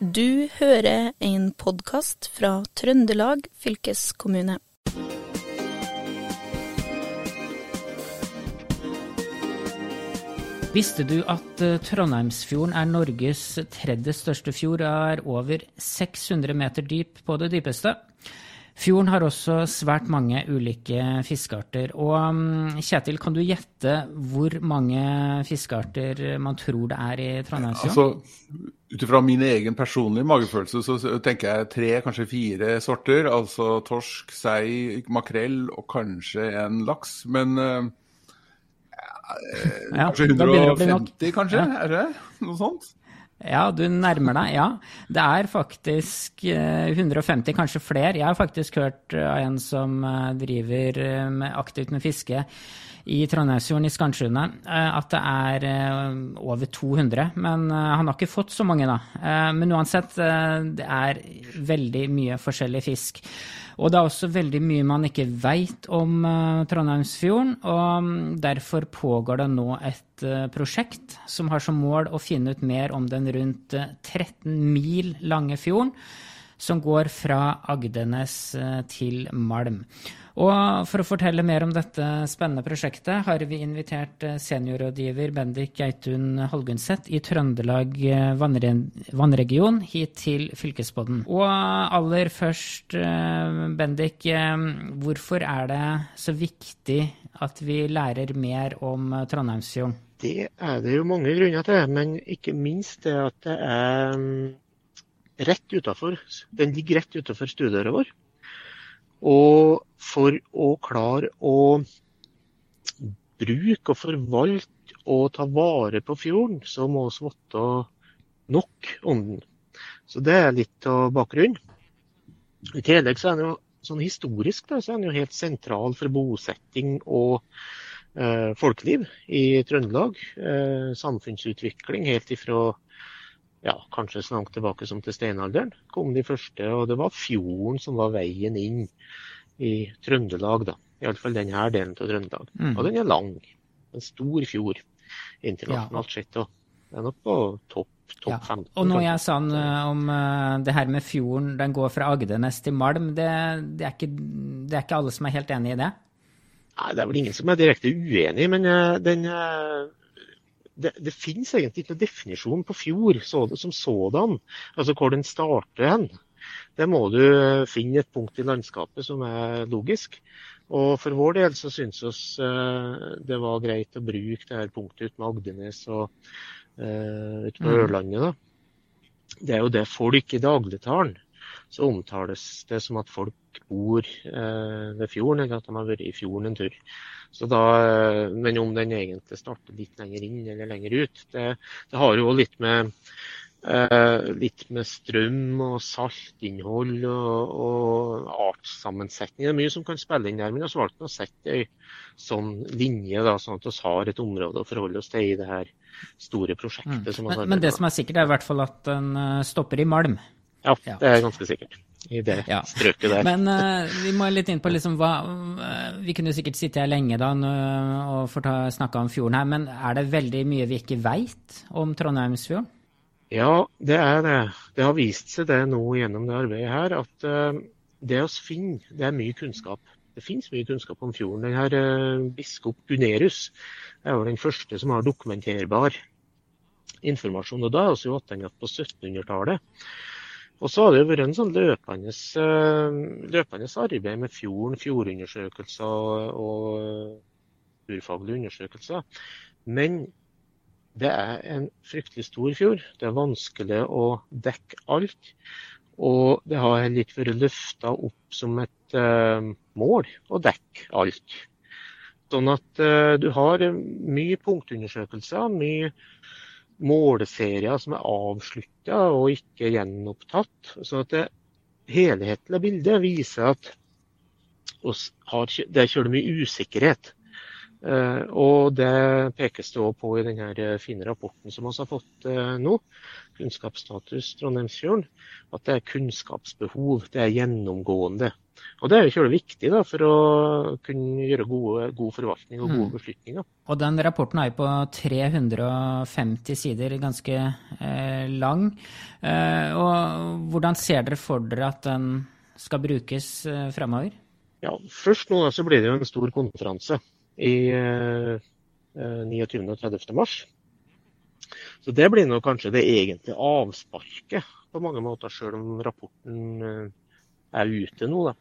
Du hører en podkast fra Trøndelag fylkeskommune. Visste du at eh, Trondheimsfjorden er Norges tredje største fjord og er over 600 meter dyp på det dypeste? Fjorden har også svært mange ulike fiskearter. Og mm, Kjetil, kan du gjette hvor mange fiskearter man tror det er i Trondheimsfjorden? Altså, Ut ifra min egen personlige magefølelse så tenker jeg tre, kanskje fire sorter. Altså torsk, sei, makrell og kanskje en laks. Men ja, kanskje 150, kanskje? Ja. Er det noe sånt? Ja, du nærmer deg, ja. Det er faktisk 150, eh, kanskje flere. Jeg har faktisk hørt av en som driver driver aktivt med fiske i Trondheimsfjorden i Skarnsundet eh, at det er eh, over 200. Men eh, han har ikke fått så mange, da. Men uansett, det er veldig mye forskjellig fisk. Og det er også veldig mye man ikke veit om Trondheimsfjorden. Og mm, derfor pågår det nå et prosjekt som har som mål å finne ut mer om den rundt 13 mil lange fjorden som går fra Agdenes til Malm. Og for å fortelle mer om dette spennende prosjektet, har vi invitert eh, seniorrådgiver Bendik Geitun Halgunset i Trøndelag eh, vannregion hit til Fylkespodden. Og aller først, eh, Bendik, hvorfor er det så viktig at vi lærer mer om Trondheimsfjorden? Det er det jo mange grunner til, men ikke minst det at det er mm, rett utafor. Den ligger rett utafor stuedøra vår. Og for å klare å bruke og forvalte og ta vare på fjorden, så må vi vite nok om den. Så det er litt av bakgrunnen. I tillegg så er den jo sånn historisk da, så er den jo helt sentral for bosetting og eh, folkeliv i Trøndelag. Eh, samfunnsutvikling helt ifra ja, kanskje så langt tilbake som til steinalderen kom de første. Og det var fjorden som var veien inn i Trøndelag, da. Iallfall denne delen av Trøndelag. Mm. Og den er lang. En stor fjord internasjonalt ja. sett. Og det er nok på topp topp ja. 15. Og når jeg sa om uh, det her med fjorden, den går fra Agdenes til Malm, det, det, er ikke, det, er ikke, alle som er helt enig i det? Nei, Det er vel ingen som er direkte uenig, men uh, den det, det finnes egentlig ikke noen definisjon på fjord så, som sådan, altså hvor den starter hen. Det må du finne et punkt i landskapet som er logisk. Og for vår del så syns vi eh, det var greit å bruke det her punktet ut med Agdenes og uh, ute på mm. Ørlandet. Da. Det er jo det folk i dagligtalen så omtales det som at folk bor eh, ved fjorden, eller at de har vært i fjorden en tur. Så da, eh, men om den egentlig starter litt lenger inn eller lenger ut, det, det har jo litt med, eh, litt med strøm og saltinnhold og, og artssammensetning. Det er mye som kan spille inn der. Men vi har valgt å sette ei sånn linje, da, sånn at vi har et område å forholde oss til i det her store prosjektet. Mm. Men, men, det som er sikkert, er i hvert fall at den eh, stopper i Malm. Ja, det er ganske sikkert i det ja. strøket der. Men uh, vi må litt inn på liksom hva uh, Vi kunne sikkert sitte her lenge da og få snakka om fjorden her, men er det veldig mye vi ikke veit om Trondheimsfjorden? Ja, det er det. Det har vist seg det nå gjennom det arbeidet her, at uh, det vi finner, det er mye kunnskap. Det finnes mye kunnskap om fjorden. Den her Biskop Gunerius er jo den første som har dokumenterbar informasjon. og Da er vi tilbake på 1700-tallet. Og så har det vært en sånn løpende, eh, løpende arbeid med fjorden, fjordundersøkelser og urfaglige undersøkelser. Men det er en fryktelig stor fjord. Det er vanskelig å dekke alt. Og det har heller ikke vært løfta opp som et uh, mål å dekke alt. Sånn at uh, du har mye punktundersøkelser, mye målserier som er avslutta og ikke gjenopptatt. Så at det helhetlige bildet viser at har, det er mye usikkerhet og det pekes det òg på i denne fine rapporten som vi har fått eh, nå, kunnskapsstatus Trondheimsfjorden, at det er kunnskapsbehov. Det er gjennomgående. Og det er jo kjølig viktig da, for å kunne gjøre gode, god forvaltning og gode mm. beslutninger. Og den rapporten er jo på 350 sider, ganske eh, lang. Eh, og hvordan ser dere for dere at den skal brukes eh, fremover? Ja, Først nå så blir det jo en stor konferanse i 29. Eh, og 30. mars. Så det blir nå kanskje det egentlige avsparket på mange måter, sjøl om rapporten eh, er ute nå. Da.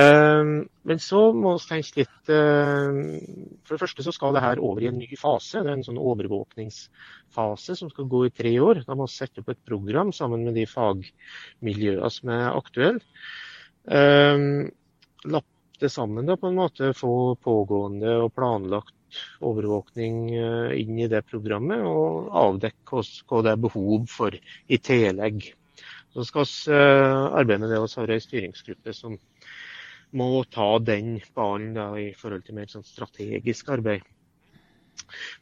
Eh, men så må vi tenke litt For det første så skal det her over i en ny fase. Det er en sånn overvåkningsfase som skal gå i tre år. Da må vi sette opp et program sammen med de fagmiljøene som er aktuelle det sammen, da, på en måte. Få pågående og planlagt overvåkning eh, inn i det programmet, og avdekke hva det er behov for i tillegg. Så skal vi eh, arbeide med det. Vi har ei styringsgruppe som må ta den ballen da, i forhold til mer sånn strategisk arbeid.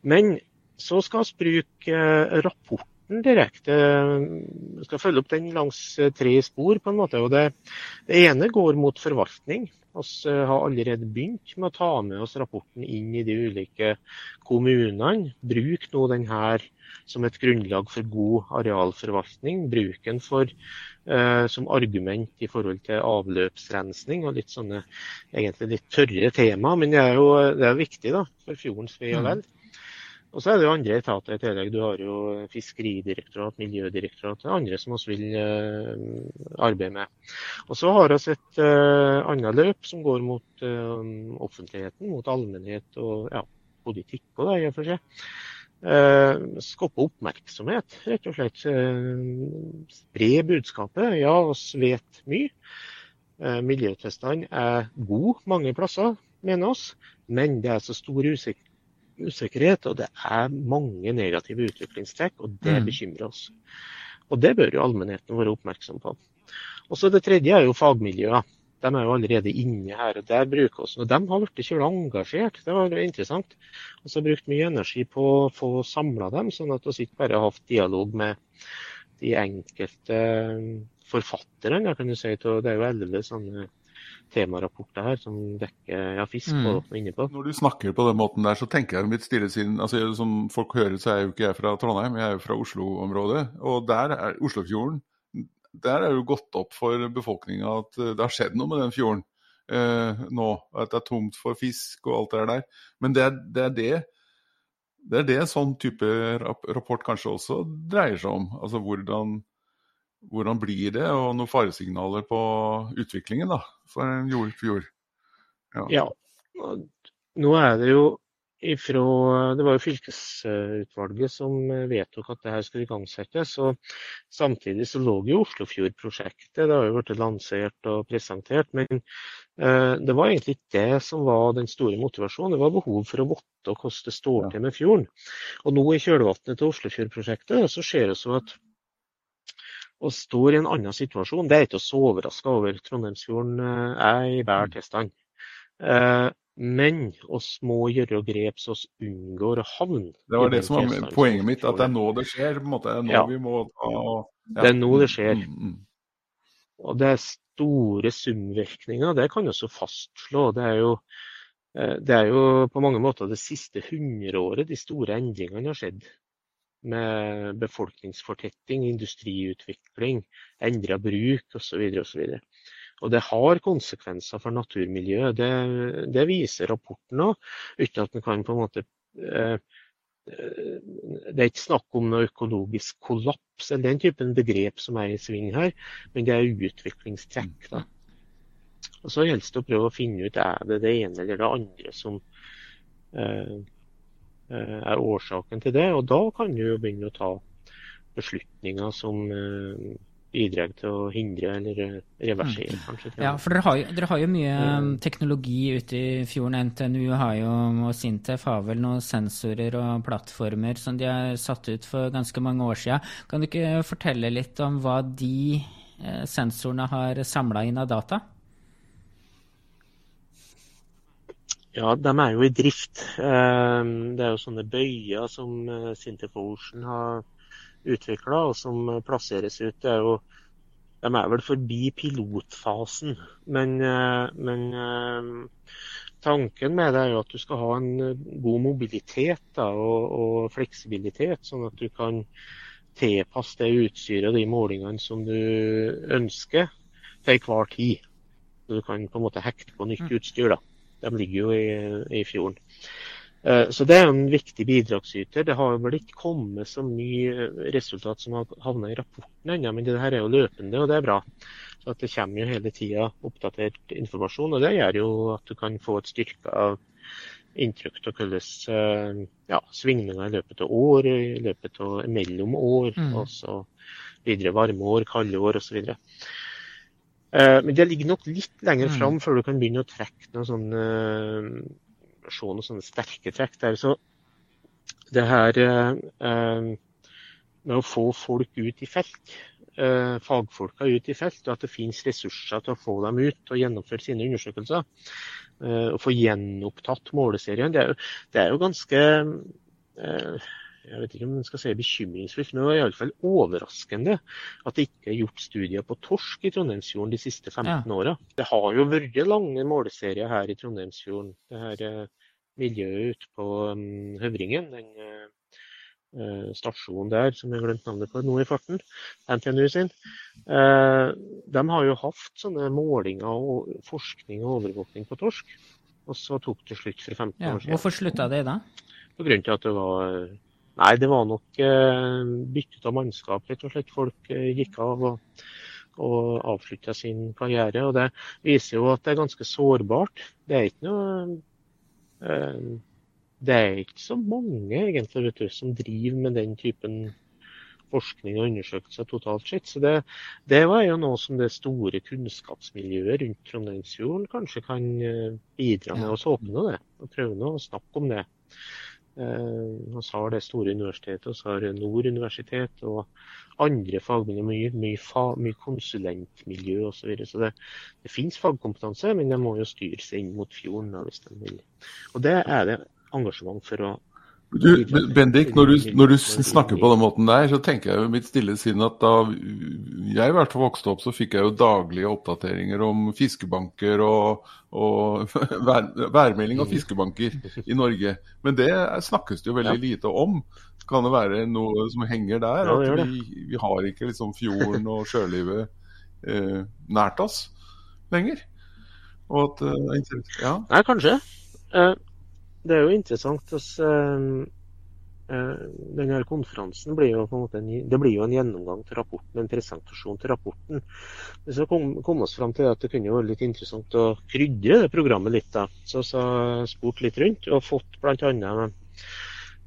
Men så skal vi bruke eh, rapporten direkte. Vi skal følge opp den langs tre spor. på en måte. Og det, det ene går mot forvaltning. Vi eh, har allerede begynt med å ta med oss rapporten inn i de ulike kommunene. Bruk nå denne som et grunnlag for god arealforvaltning. Bruk den for, eh, som argument i forhold til avløpsrensning og litt sånne egentlig litt tørre tema. Men det er jo det er viktig da, for fjordens ve og vel. Mm. Og så er det jo andre etater i tillegg. Du har jo Fiskeridirektorat, Miljødirektorat andre som vi vil uh, arbeide med. Og så har vi et uh, annet løp som går mot uh, offentligheten, mot allmennhet og ja, politikk det, i og for seg. Skape oppmerksomhet, rett og slett. spre budskapet. Ja, vi vet mye. miljøtestene er gode mange plasser, mener oss, men det er så stor usikkerhet usikkerhet, og det er mange negative utviklingstrekk, og det mm. bekymrer oss. Og det bør jo allmennheten være oppmerksom på. Og så Det tredje er jo fagmiljøet. De er jo allerede inne her. og der bruker oss, og De har blitt kjølig engasjert. Det var interessant. Og så har brukt mye energi på å få samla dem, sånn at vi ikke bare har hatt dialog med de enkelte forfatterne. kan jo si, Det er jo elleve sånne temarapporter her som dekker ja, fisk mm. og inne på. Når du snakker på den måten der, så tenker jeg mitt stille sinn altså, Som folk hører, så er jo ikke jeg fra Trondheim, jeg er jo fra Oslo-området. Og der er Oslofjorden Der er jo gått opp for befolkninga at eh, det har skjedd noe med den fjorden eh, nå. At det er tomt for fisk og alt det der. Men det er det, er det det er det sånn type rapport kanskje også dreier seg om. Altså hvordan hvordan blir det, og noen faresignaler på utviklingen da, for en jordfjord? Ja. ja. Nå er det jo ifra Det var jo fylkesutvalget som vedtok at det her skulle igangsettes. og Samtidig så lå jo Oslofjordprosjektet. Det har jo blitt lansert og presentert. Men eh, det var egentlig ikke det som var den store motivasjonen. Det var behov for å vite hvordan det står til med fjorden. Og nå i kjølvannet til Oslofjordprosjektet så ser det ut som at og står i en annen situasjon. Det er ikke så overraska over. Trondheimsfjorden eh, er i bær tilstand. Eh, men oss må gjøre grep så vi unngår å havne Det var det som var poenget mitt, at det er nå det skjer. på en måte. Det er nå ja. vi må ta ja. Det er nå det skjer. Mm, mm. Og det er store sumvirkninger, det kan også fastslå. Det er, jo, eh, det er jo på mange måter det siste hundreåret de store endringene har skjedd med befolkningsfortetting, industriutvikling, endra bruk osv. osv. Og det har konsekvenser for naturmiljøet. Det, det viser rapporten òg, uten at en kan på en måte eh, det er ikke snakk om noe økologisk kollaps eller den typen begrep som er i sving her, men det er utviklingstrekk. da. Og Så gjelder det å prøve å finne ut er det det ene eller det andre som Eh, er årsaken til det. Og da kan du jo begynne å ta beslutninger som eh, bidrar til å hindre eller reversere, mm. kanskje. Ja, for dere har, jo, dere har jo mye mm. teknologi ute i fjorden. NTNU har jo, og Sintef har vel noen sensorer og plattformer som de har satt ut for ganske mange år siden. Kan du ikke fortelle litt om hva de sensorene har samla inn av data? Ja, de er jo i drift. Eh, det er jo sånne bøyer som eh, Sintef Ocean har utvikla, og som plasseres ut. Det er jo, de er vel forbi pilotfasen, men, men tanken med det er jo at du skal ha en god mobilitet da, og, og, fleksibilitet, sånn at du kan tilpasse det utstyret og de målingene som du ønsker til enhver tid. Så du kan på en måte hekte på nytt mm. utstyr. da. De ligger jo i, i fjorden. Eh, så det er en viktig bidragsyter. Det har vel ikke kommet så mye resultat som har havnet i rapporten ennå, men det her er jo løpende, og det er bra. Så Det kommer jo hele tida oppdatert informasjon, og det gjør jo at du kan få et styrka inntrykk av hvordan eh, ja, svingninger i løpet av år, i løpet av mellom år, mm. og så videre varme år, kalde år osv. Eh, men det ligger nok litt lenger mm. fram før du kan begynne å trekke noen sånne, eh, se noen sånne sterke trekk der. Så det her eh, med å få folk ut i felt, fagfolka ut i felt, og at det finnes ressurser til å få dem ut og gjennomføre sine undersøkelser, og få gjenopptatt måleserien, det er jo, det er jo ganske jeg vet ikke om man skal si bekymringsfullt, men det var iallfall overraskende at det ikke er gjort studier på torsk i Trondheimsfjorden de siste 15 ja. åra. Det har jo vært lange måleserier her i Trondheimsfjorden. Det her uh, miljøet ute på um, Høvringen, den uh, stasjonen der som jeg har glemt navnet på nå i farten, NTNU sin, uh, de har jo hatt sånne målinger og forskning og overvåkning på torsk. Og så tok det slutt for 15 ja, år siden. Hvorfor slutta det da? På grunn til at det var Nei, det var nok eh, byttet av mannskap, rett og slett. Folk eh, gikk av og, og avslutta sin karriere. Og det viser jo at det er ganske sårbart. Det er ikke noe eh, Det er ikke så mange egentlig, du, som driver med den typen forskning og undersøkelser totalt sett. Så det, det var jo noe som det store kunnskapsmiljøet rundt Trondheimsfjorden kanskje kan eh, bidra med å åpne det. Og prøve å snakke om det. Vi eh, har det store universitetet, så har Nord universitet og andre fagmiljøer. Mye, mye, fag, mye konsulentmiljø osv. Så, videre. så det, det finnes fagkompetanse, men de må jo styre seg inn mot fjorden da, hvis de vil. Og det er det engasjement for å du, Bendik, når du, når du, snakker på den måten der, så tenker jeg jo mitt stille sinn at da jeg i hvert fall vokste opp, så fikk jeg jo daglige oppdateringer om fiskebanker og, og vær, værmelding av fiskebanker i Norge. Men det snakkes det jo veldig lite om. Kan det være noe som henger der? At vi, vi har ikke liksom fjorden og sjølivet eh, nært oss lenger? Og at, eh, ja. Nei, kanskje. Uh, det er jo interessant. Altså, denne konferansen blir jo på en måte en, det blir jo en gjennomgang til rapporten, en presentasjon til rapporten. Så kom, kom oss fram til at det kunne være litt interessant å krydre det programmet litt. da. Så vi spurt litt rundt og fått bl.a.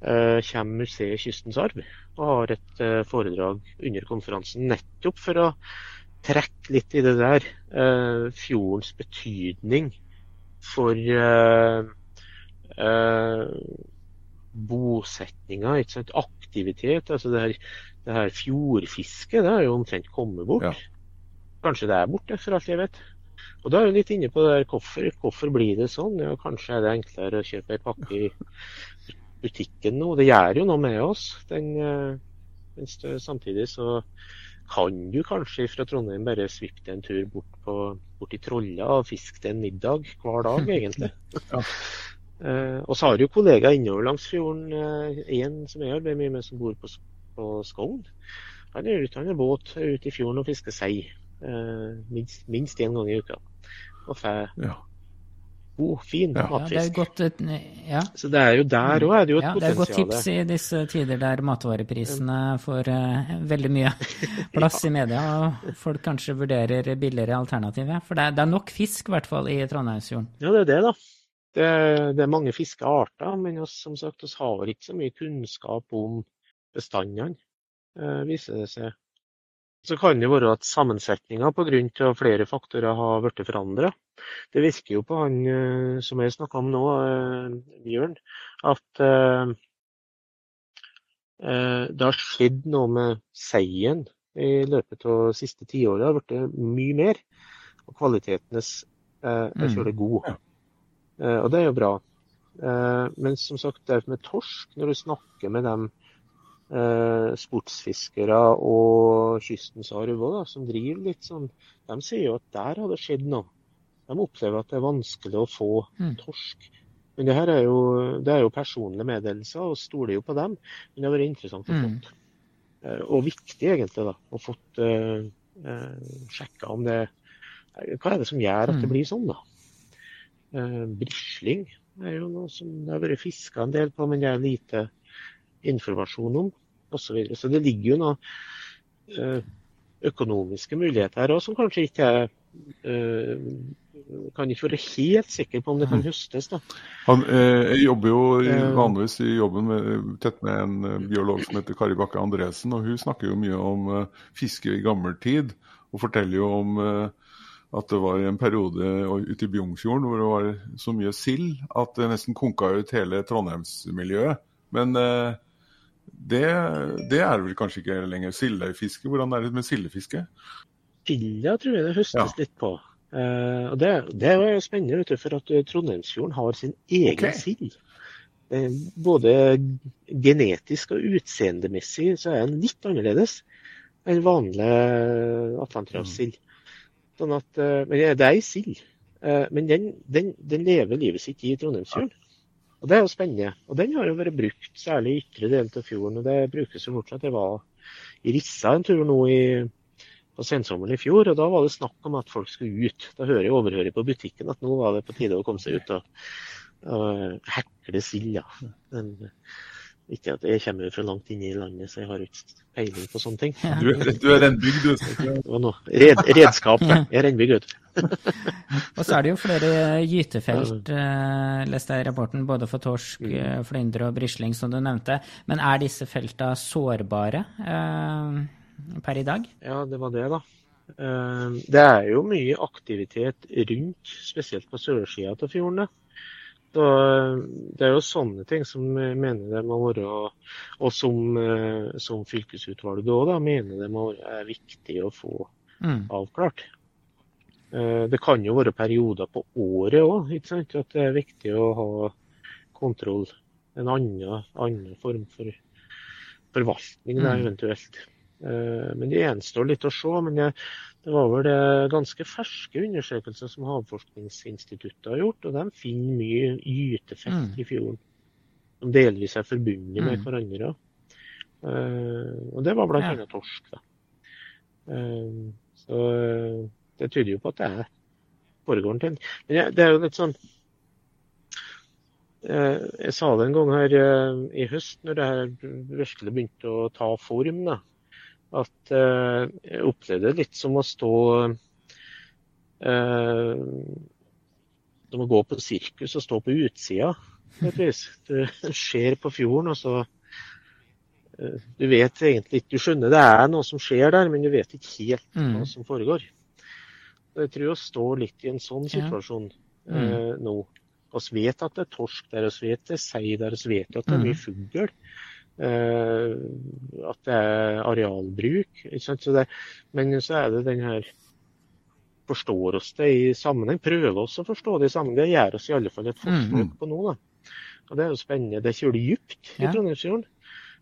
Uh, kommer museet Kystens Arv og har et uh, foredrag under konferansen nettopp for å trekke litt i det der. Uh, fjordens betydning for uh, eh, bosetninga, ikke sant? aktivitet. altså Det her, det her fjordfisket det er jo omtrent kommet bort. Ja. Kanskje det er borte, for alt jeg vet. Og da er vi litt inne på det der, hvorfor, hvorfor blir det sånn? Ja, Kanskje er det enklere å kjøpe ei pakke i butikken nå. Det gjør jo noe med oss. Den, eh, det, samtidig så kan du kanskje fra Trondheim bare svippe en tur bort, på, bort i Trolla og fiske til en middag hver dag, egentlig. ja. Eh, og så har du kollegaer innover langs fjorden. En eh, som jeg arbeider mye med, som bor på, på Skogn. Han er ute med båt ute i fjorden og fisker sei eh, minst, minst én gang i uka. Og får ja. god, fin ja. matfisk. Ja, godt, ja. Så det er jo der òg er det jo et ja, potensial. Det er et godt tips i disse tider der matvareprisene får eh, veldig mye plass i media, og folk kanskje vurderer billigere alternativer. For det er, det er nok fisk, i hvert fall, i Trondheimsfjorden. Ja, det er det, da. Det, det, er mange fiskearter, men oss, som sagt, vi har ikke så mye kunnskap om bestandene, eh, viser det seg. Så kan det være at sammensetninga pga. flere faktorer har blitt forandra. Det virker jo på han eh, som jeg snakka om nå, eh, Bjørn, at det har skjedd noe med seien i løpet av de siste tiåret. Det har blitt mye mer, og kvaliteten er, mm. god. Og det er jo bra. Men som sagt, det med torsk, når du snakker med dem sportsfiskere og kystens arv som driver litt sånn, de sier jo at der har det skjedd noe. De opplever at det er vanskelig å få mm. torsk. Men det her er jo, det er jo personlige meddelelser, og stoler jo på dem. Men det har vært interessant å få. Mm. Og viktig, egentlig, da, å få uh, uh, sjekka om det hva er det som gjør at det mm. blir sånn, da? Eh, brisling er jo noe som det har vært fiska en del på, men det er lite informasjon om osv. Så, videre. så det ligger jo noen eh, økonomiske muligheter her òg, som kanskje ikke er eh, kan ikke være helt sikker på om det kan mm. høstes. da. Han eh, jobber jo eh. vanligvis i jobben med, tett med en eh, biolog som heter Kari Bakke Andresen. og Hun snakker jo mye om uh, fiske i gammel tid, og forteller jo om uh, at det var en periode ute i Bjungfjorden hvor det var så mye sild at det nesten konka ut hele Trondheimsmiljøet. Men eh, det, det, er vel kanskje ikke lenger sildefiske? Hvordan er det med sildefiske? Silda tror jeg det høstes ja. litt på. Uh, og det, det, er jo spennende, vet du, for at Trondheimsfjorden har sin egen okay. sild. Uh, både genetisk og utseendemessig så er den litt annerledes enn vanlig atlanterhavssild. Mm. Sånn at, eh, men det er ei sild. Eh, men den, den, den, lever livet sitt i Trondheimsfjorden. Og Det er jo spennende. Og den har jo vært brukt, særlig i ytre del av fjorden. og Det brukes jo fortsatt. Jeg var i Rissa en tur nå i, på sensommeren i fjor, og da var det snakk om at folk skulle ut. Da hører jeg overhører på butikken at nå var det på tide å komme seg ut og, og hekle sild. Ja. Ikke at jeg kommer fra langt inn i landet, så jeg har ikke peiling på sånne ting. Ja. Du, du, er rennbygd, du. Red, redskap. Jeg er rennbygd, Og så er det jo flere gytefelt, eh, leste jeg i rapporten, både for torsk, mm. Eh, flyndre og brisling, som du nevnte. Men er disse felta sårbare eh, per i dag? Ja, det var det, da. Eh, det er jo mye aktivitet rundt, spesielt på sørsida av fjordene. Så det er jo sånne ting som mener det må være, og som, eh, som fylkesutvalget òg mener det må være viktig å få mm. avklart. Eh, det kan jo være perioder på året òg, at det er viktig å ha kontroll. En annen, annen form for forvaltning da, mm. eventuelt. Eh, men det gjenstår litt å se. men jeg det var vel det ganske ferske undersøkelser som Havforskningsinstituttet har gjort, og de finner mye gytefelt mm. i fjorden. Som delvis er forbundet med mm. hverandre. Uh, og det var bl.a. Ja. torsk. da. Uh, så uh, det tyder jo på at det er foregår en ting. Men det er jo litt sånn Jeg sa det en gang her i høst, når det her virkelig begynte å ta form. da at eh, jeg opplevde det litt som å stå eh, Som å gå på sirkus og stå på utsida. Du ser på fjorden, og så eh, Du vet egentlig ikke Du skjønner det er noe som skjer der, men du vet ikke helt hva mm. som foregår. Jeg tror å står litt i en sånn situasjon ja. mm. eh, nå. Vi vet at det er torsk der, vi vet det er sei der, vi vet at det er mye mm. fugl. Eh, at det er arealbruk. Så det, men så er det den her Forstår oss det i sammenheng? Prøver oss å forstå det i sammenheng. Det gjør oss i alle fall et forsøk mm. på noe. Da. Og Det er jo spennende. Det er kjølig dypt i ja. Trondheimsfjorden.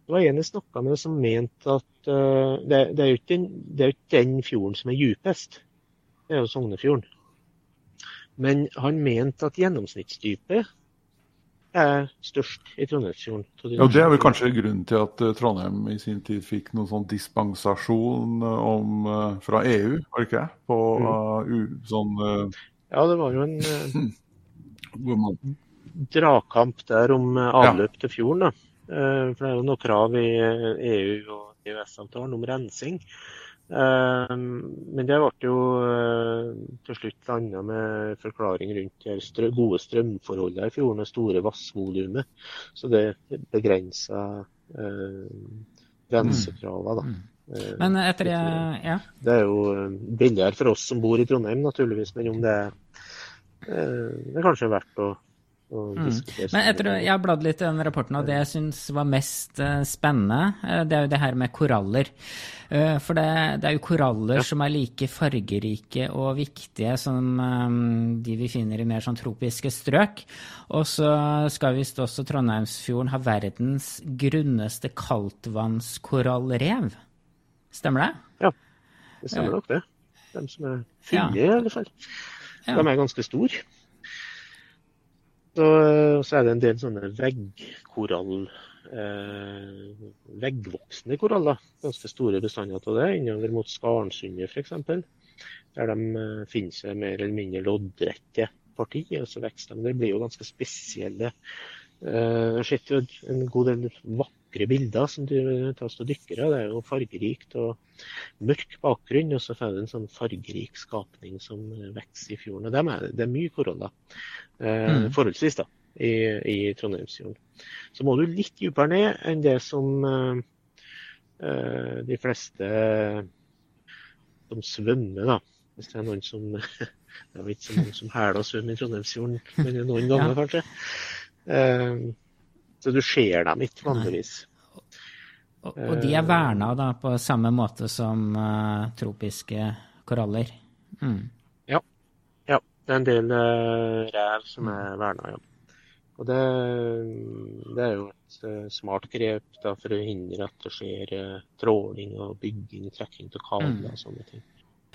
Det var en jeg snakka med som mente at uh, det, det, er jo ikke den, er ikke den fjorden som er djupest. Det er jo Sognefjorden. Men han mente at gjennomsnittsdypet er størst i Trondheimsfjorden. Ja, Det er vel kanskje grunnen til at eh, Trondheim i sin tid fikk noen sånn dispensasjon eh, om, eh, fra EU, var det ikke det? På mm. sånn uh... Ja, det var jo en uh, dragkamp der om avløp ja. til fjorden. da. Uh, for det er jo noen krav i EU og EØS-avtalen om rensing. Ehm, men det ble jo eh, til slutt landa med forklaring rundt de gode strømforholdene i fjorden og store vassvolumet. Så det begrensa grensekravene, da. Mm. Eh, men etter det, ja. Det er jo eh, billigere for oss som bor i Trondheim, naturligvis. Men om det, det er kanskje verdt å Mm. Men etter, jeg har bladd litt i den rapporten, og det jeg syns var mest uh, spennende, uh, det er jo det her med koraller. Uh, for det, det, er jo koraller ja. som er like fargerike og viktige som de vi finner i mer sånn tropiske strøk. Og så skal visst også Trondheimsfjorden ha verdens grunneste kaldtvannskorallrev. Stemmer det? Ja, det stemmer nok det. De som er fine, ja. i hvert fall. Ja. De er ganske store. Så, så, er det en del sånne veggkorall, eh, veggvoksende koraller. Ganske store bestander av det, innover mot Skarnsundet f.eks. Der de eh, finner seg mer eller mindre loddrette partier, og så vokser de. Det blir jo ganske spesielle. Eh, jeg jo en god del vakre bilder som du tas til dykkere. Det er jo fargerikt og mørk bakgrunn, og så får du en sånn fargerik skapning som vokser i fjorden. Og det er, det er mye koroller, eh, mm. forholdsvis, da, i, i Trondheimsfjorden. Så må du litt dypere ned enn det som eh, eh de fleste som svømmer, da. Hvis det er noen som Det er vel ikke så mange som hæler og svømmer i Trondheimsfjorden, men noen ganger, ja. kanskje. Eh, så du ser dem ikke vanligvis. Og, og, de er verna da på samme måte som uh, tropiske koraller? Mm. Ja. ja. Det er en del uh, rev som er verna, ja. Og det, det, er jo et uh, smart grep da, for å hindre at det skjer tråling og bygging, trekking av kabler mm. og sånne ting.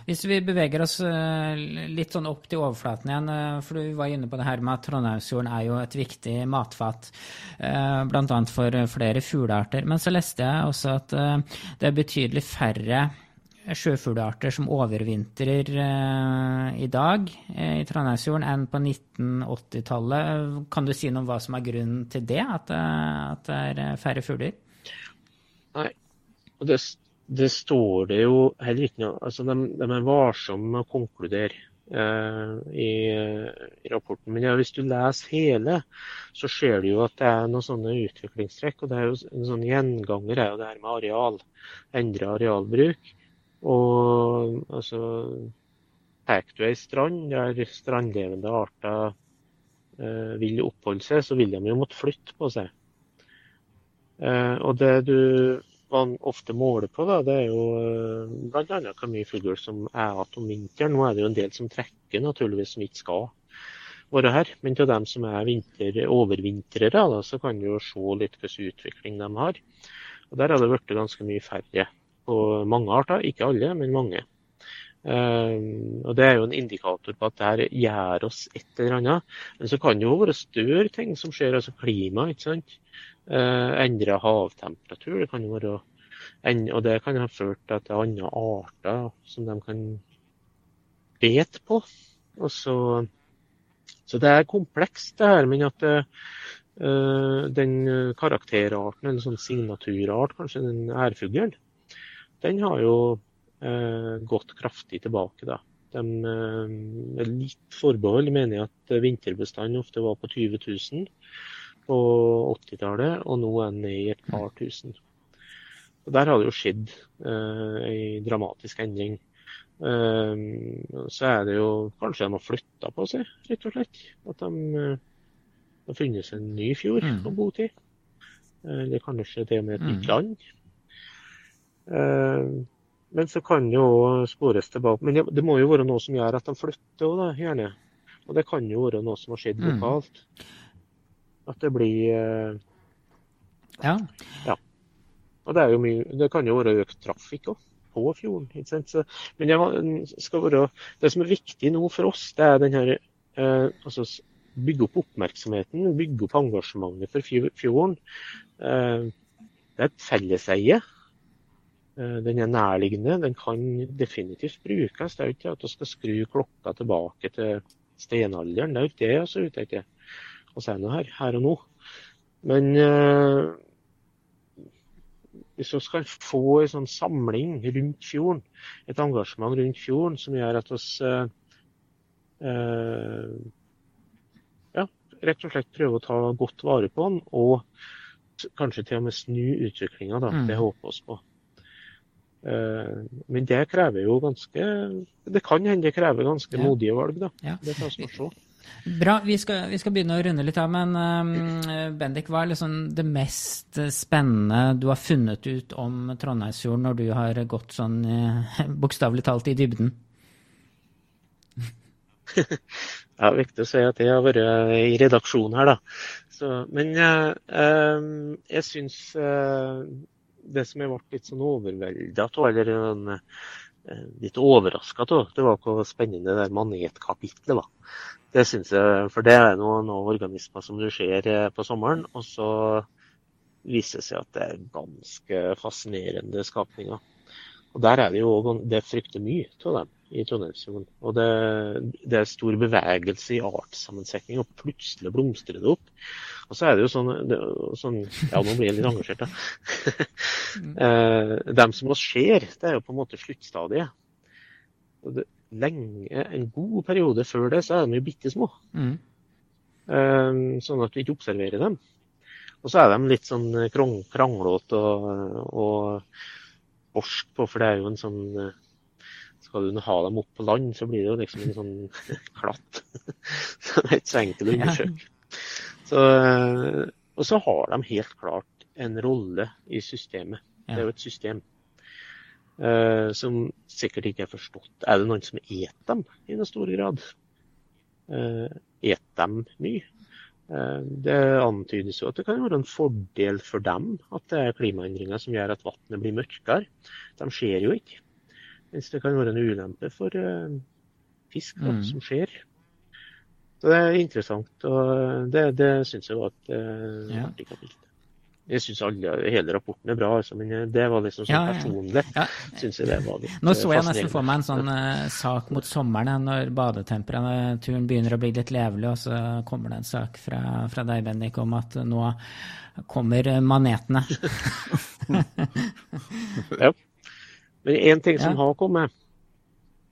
Hvis vi beveger oss eh, litt sånn opp til overflaten igjen, eh, for du var inne på det her med at Trondheimsfjorden er jo et viktig matfat, eh, bl.a. for flere fuglearter. Men så leste jeg også at det er betydelig færre sjøfuglearter som overvintrer i dag i Trondheimsfjorden enn på 1980-tallet. Kan du si noe om hva som er grunnen til det, at, det er færre fugler? Nei, og det det står det jo heller ikke noe altså De, de er varsomme med å konkludere eh, i, i, rapporten. Men ja, hvis du leser hele, så ser du jo at det er noen sånne utviklingstrekk. og det er jo En sånn gjenganger er jo det her med areal. Endre arealbruk. Og altså Tar du ei strand der strandlevende arter eh, vil oppholde seg, så vil de jo måtte flytte på seg. Eh, og det du man ofte måler på, da, det er jo bl.a. hvor mye fugl som er igjen om vinteren. Nå er det jo en del som trekker, naturligvis, som ikke skal være her. Men til dem som er vinter, overvintrere, da, så kan du jo se litt hvilken utvikling de har. Og Der har det blitt ganske mye færre på mange arter. Ikke alle, men mange. Um, og Det er jo en indikator på at det her gjør oss et eller annet. Men så kan det jo være større ting som skjer, altså klima. ikke sant? Uh, Endra havtemperatur. det kan jo være, Og det kan ha ført til at det er andre arter som de kan bete på. Så, så det er komplekst, det her. Men at uh, den karakterarten, en sånn signaturart, kanskje den ærfuglen, den har jo Eh, gått kraftig tilbake. da. De, eh, med litt forbehold mener jeg at vinterbestanden ofte var på 20 000 på 80-tallet, og nå er den ned i et par tusen. Og Der har det jo skjedd eh, en dramatisk endring. Eh, så er det jo kanskje de har flytta på seg, rett og slett. At de eh, har funnet seg en ny fjord mm. å bo til. Eller kanskje og med et nytt mm. land. Eh, men så kan det jo spores tilbake. Men det må jo være noe som gjør at de flytter òg, gjerne. Og det kan jo være noe som har skjedd mm. At det blir eh, ja. ja. Og det, er jo mye, det kan jo være økt trafikk òg på fjorden. ikke sant? Så, men det, skal være, det som er viktig nå for oss, det er den her eh, altså Bygge opp oppmerksomheten, bygge opp engasjementet for fjorden. Eh, det er et felleseie. Eh, den er nærliggende, den kan definitivt brukes. Det er jo ikke at vi skal skru klokka tilbake til steinalderen. Det er jo ikke det vi er ute etter si noe her, her og nå. Men eh, hvis vi skal få en sånn samling rundt fjorden, et engasjement rundt fjorden som gjør at vi eh, eh, ja, rett og slett prøver å ta godt vare på den, og kanskje til og med snu utviklinga. Mm. Det håper vi på. Eh, men det krever jo ganske Det kan hende det krever ganske ja. modige valg, da. Ja. Det tar vi se. Bra. Vi skal, vi skal, begynne å runde litt av, men um, Bendik, hva er liksom det mest spennende du har funnet ut om Trondheimsfjorden når du har gått sånn uh, bokstavelig talt i dybden? ja, viktig å si at jeg har vært i redaksjonen her, da. Så, men uh, um, jeg syns uh, det som jeg ble litt sånn overvelda av, eller uh, litt overraska av, det var hvor spennende det der manetkapitlet var. Det syns jeg, for det er noen, noen organismer som du ser eh, på sommeren. Og så viser det seg at det er ganske fascinerende skapninger. Og der er det jo det er fryktelig mye av dem i Trondheimsfjorden. Og det, det, er stor bevegelse i artssammensetning, og plutselig blomstrer det opp. Og så er det jo sånn, det, sånn Ja, nå blir jeg litt engasjert, da. eh, dem som oss ser, det er jo på en måte sluttstadiet. Det, lenge, en god periode før det, så er de jo bitte små. Mm. Um, sånn at du ikke observerer dem. Og så er de litt sånn kranglete og, og borsk på, for det er jo en sånn Skal du ha dem opp på land, så blir det jo liksom en sånn klatt. så det er ikke så enkelt å undersøke. Så, og så har de helt klart en rolle i systemet. Det er jo et system. Uh, som sikkert ikke er forstått. Er det noen som et dem i noe stor grad? Uh, et dem mye? Uh, det antydes jo at det kan være en fordel for dem at det er klimaendringer som gjør at vannet blir mørkere. De skjer jo ikke. Mens det kan være en ulempe for fisk mm. som skjer. Så det er interessant, og det, det syns jeg var et ja. artig kapittel. Jeg syns hele rapporten er bra, altså, men eh, det var liksom sånn ja, ja. personlig. Ja. Synes jeg det var litt Nå så jeg nesten for meg en sånn uh, sak mot sommeren, når badetemperaturen begynner å bli litt levelig, og så kommer det en sak fra, fra deg, Bendik, om at nå kommer manetene. ja. Men én ting som har kommet,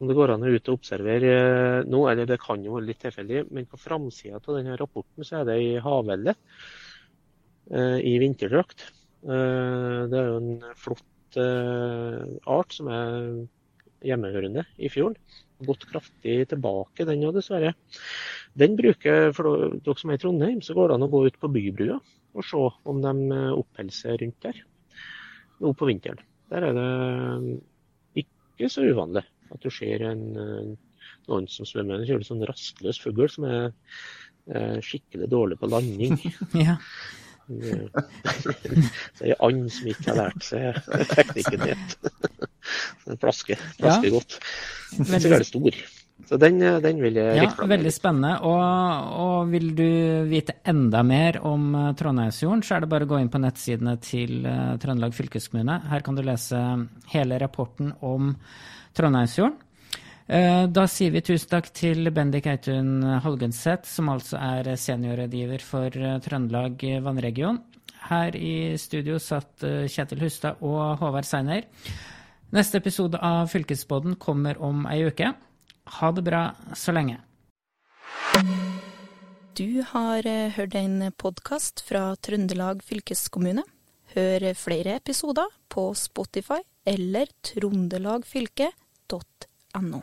om det går an å ut og observere eh, nå, eller det kan jo være litt tilfeldig, men på framsida av denne rapporten så er det ei havelle Eh, i vinterdrakt. Eh, det er jo en flott eh, art som er hjemmehørende i fjorden. Gått kraftig tilbake, den òg, dessverre. Den bruker, For dere som er i Trondheim, så går det an å gå ut på bybrua og se om de oppholder seg rundt der nå på vinteren. Der er det ikke så uvanlig at du ser en, noen som svømmer. En kjører sånn rastløs fugl som er skikkelig dårlig på landing. ja. Så er det and som ikke har lært seg teknikken helt. Den plasker, plasker ja. godt. Men så er det stor. Så den, den vil jeg Ja, veldig spennende. Og, og, vil du vite enda mer om uh, Trondheimsfjorden, så er det bare å gå inn på nettsidene til uh, Trøndelag fylkeskommune. Her kan du lese hele rapporten om Trondheimsfjorden. Eh, da sier vi tusen takk til Bendik Eitun Holgenseth, som altså er seniorrådgiver for eh, Trøndelag vannregion. Her i studio satt eh, Kjetil Hustad og Håvard Seiner. Neste episode av Fylkesbåten kommer om ei uke. Ha det bra så lenge. Du har hørt en podkast fra Trøndelag fylkeskommune. Hør flere episoder på Spotify eller trondelagfylket.no.